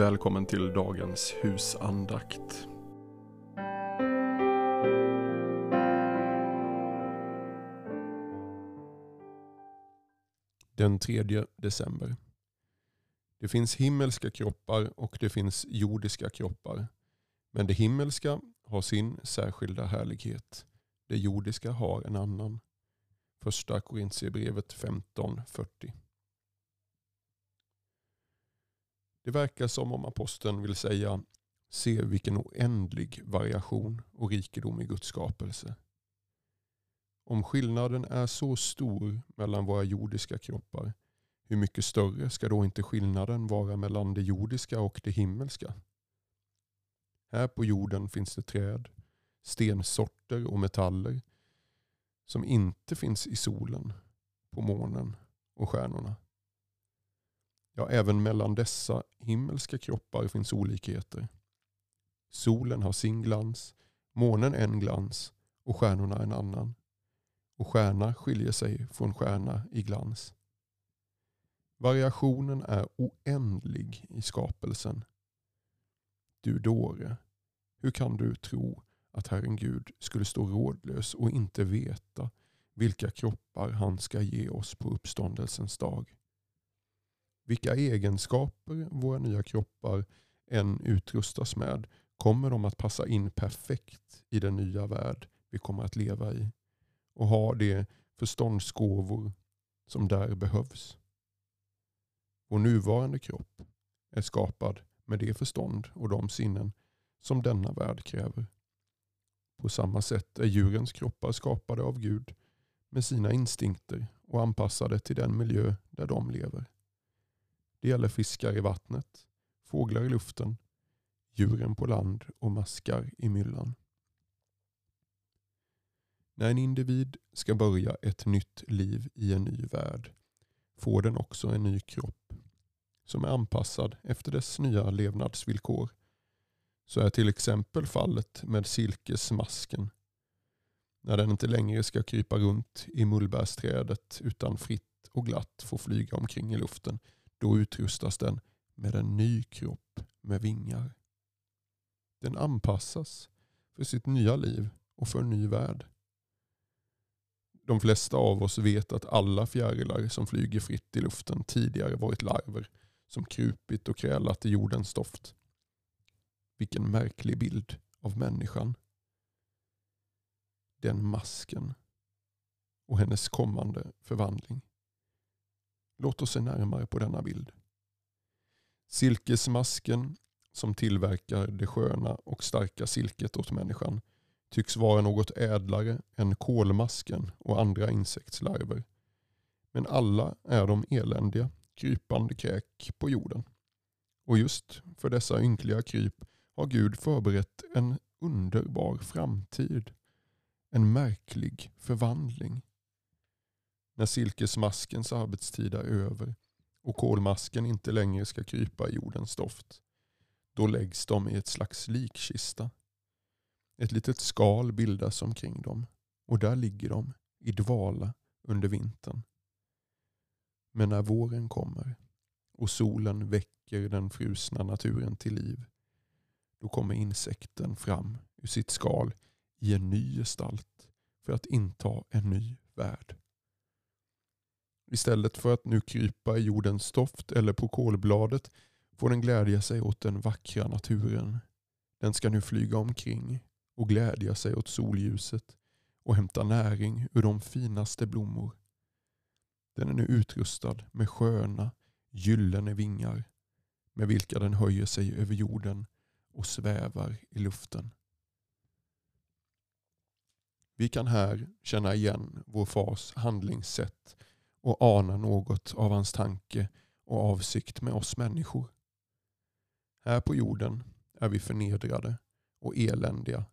Välkommen till dagens husandakt. Den 3 december. Det finns himmelska kroppar och det finns jordiska kroppar. Men det himmelska har sin särskilda härlighet. Det jordiska har en annan. Första Korintierbrevet 15.40. Det verkar som om aposteln vill säga se vilken oändlig variation och rikedom i Guds skapelse. Om skillnaden är så stor mellan våra jordiska kroppar, hur mycket större ska då inte skillnaden vara mellan det jordiska och det himmelska? Här på jorden finns det träd, stensorter och metaller som inte finns i solen, på månen och stjärnorna. Ja, även mellan dessa himmelska kroppar finns olikheter. Solen har sin glans, månen en glans och stjärnorna en annan. Och stjärna skiljer sig från stjärna i glans. Variationen är oändlig i skapelsen. Du dåre, hur kan du tro att Herren Gud skulle stå rådlös och inte veta vilka kroppar han ska ge oss på uppståndelsens dag? Vilka egenskaper våra nya kroppar än utrustas med kommer de att passa in perfekt i den nya värld vi kommer att leva i och ha de förståndsgåvor som där behövs. Vår nuvarande kropp är skapad med det förstånd och de sinnen som denna värld kräver. På samma sätt är djurens kroppar skapade av Gud med sina instinkter och anpassade till den miljö där de lever. Det gäller fiskar i vattnet, fåglar i luften, djuren på land och maskar i myllan. När en individ ska börja ett nytt liv i en ny värld får den också en ny kropp som är anpassad efter dess nya levnadsvillkor. Så är till exempel fallet med silkesmasken. När den inte längre ska krypa runt i mullbärsträdet utan fritt och glatt får flyga omkring i luften då utrustas den med en ny kropp med vingar. Den anpassas för sitt nya liv och för en ny värld. De flesta av oss vet att alla fjärilar som flyger fritt i luften tidigare varit larver som krupit och krälat i jordens doft. Vilken märklig bild av människan. Den masken och hennes kommande förvandling. Låt oss se närmare på denna bild. Silkesmasken som tillverkar det sköna och starka silket åt människan tycks vara något ädlare än kolmasken och andra insektslarver. Men alla är de eländiga, krypande kräk på jorden. Och just för dessa ynkliga kryp har Gud förberett en underbar framtid. En märklig förvandling när silkesmaskens arbetstid är över och kolmasken inte längre ska krypa i jordens doft. Då läggs de i ett slags likkista. Ett litet skal bildas omkring dem och där ligger de i dvala under vintern. Men när våren kommer och solen väcker den frusna naturen till liv, då kommer insekten fram ur sitt skal i en ny gestalt för att inta en ny värld. Istället för att nu krypa i jordens stoft eller på kolbladet får den glädja sig åt den vackra naturen. Den ska nu flyga omkring och glädja sig åt solljuset och hämta näring ur de finaste blommor. Den är nu utrustad med sköna, gyllene vingar med vilka den höjer sig över jorden och svävar i luften. Vi kan här känna igen vår fars handlingssätt och ana något av hans tanke och avsikt med oss människor. Här på jorden är vi förnedrade och eländiga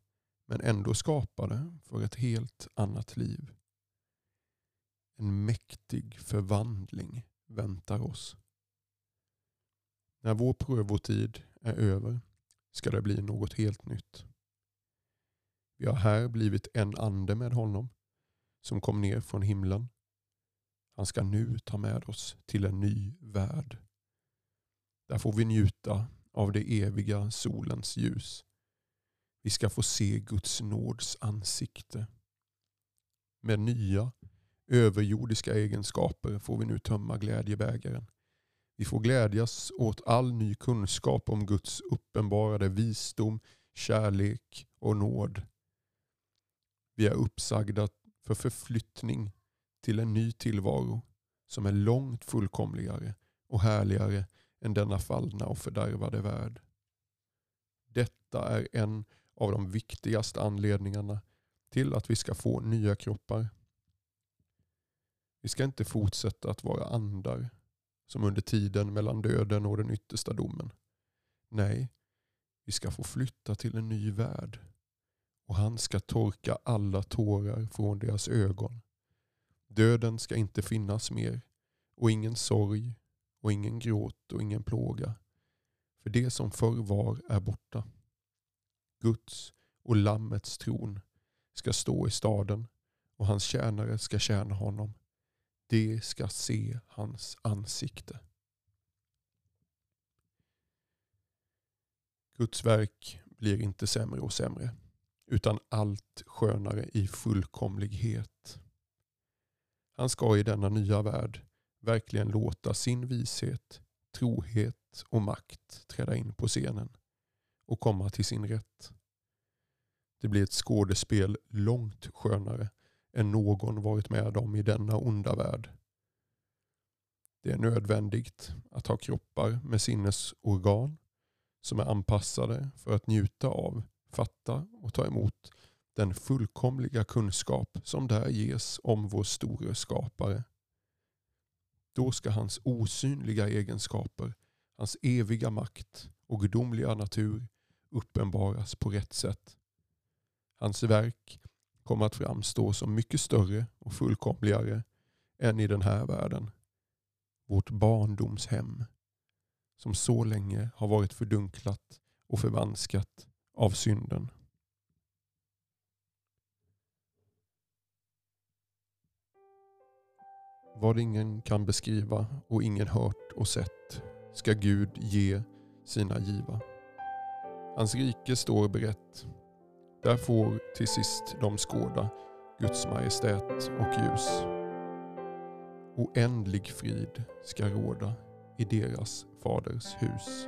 men ändå skapade för ett helt annat liv. En mäktig förvandling väntar oss. När vår prövotid är över ska det bli något helt nytt. Vi har här blivit en ande med honom som kom ner från himlen han ska nu ta med oss till en ny värld. Där får vi njuta av det eviga solens ljus. Vi ska få se Guds nåds ansikte. Med nya, överjordiska egenskaper får vi nu tömma glädjebägaren. Vi får glädjas åt all ny kunskap om Guds uppenbarade visdom, kärlek och nåd. Vi är uppsagda för förflyttning till en ny tillvaro som är långt fullkomligare och härligare än denna fallna och fördärvade värld. Detta är en av de viktigaste anledningarna till att vi ska få nya kroppar. Vi ska inte fortsätta att vara andar som under tiden mellan döden och den yttersta domen. Nej, vi ska få flytta till en ny värld och han ska torka alla tårar från deras ögon. Döden ska inte finnas mer och ingen sorg och ingen gråt och ingen plåga. För det som förr var är borta. Guds och Lammets tron ska stå i staden och hans tjänare ska tjäna honom. De ska se hans ansikte. Guds verk blir inte sämre och sämre utan allt skönare i fullkomlighet. Han ska i denna nya värld verkligen låta sin vishet, trohet och makt träda in på scenen och komma till sin rätt. Det blir ett skådespel långt skönare än någon varit med om i denna onda värld. Det är nödvändigt att ha kroppar med sinnesorgan som är anpassade för att njuta av, fatta och ta emot den fullkomliga kunskap som där ges om vår store skapare. Då ska hans osynliga egenskaper, hans eviga makt och gudomliga natur uppenbaras på rätt sätt. Hans verk kommer att framstå som mycket större och fullkomligare än i den här världen. Vårt barndomshem som så länge har varit fördunklat och förvanskat av synden. Vad ingen kan beskriva och ingen hört och sett ska Gud ge sina giva. Hans rike står berett. Där får till sist de skåda Guds majestät och ljus. Oändlig frid ska råda i deras faders hus.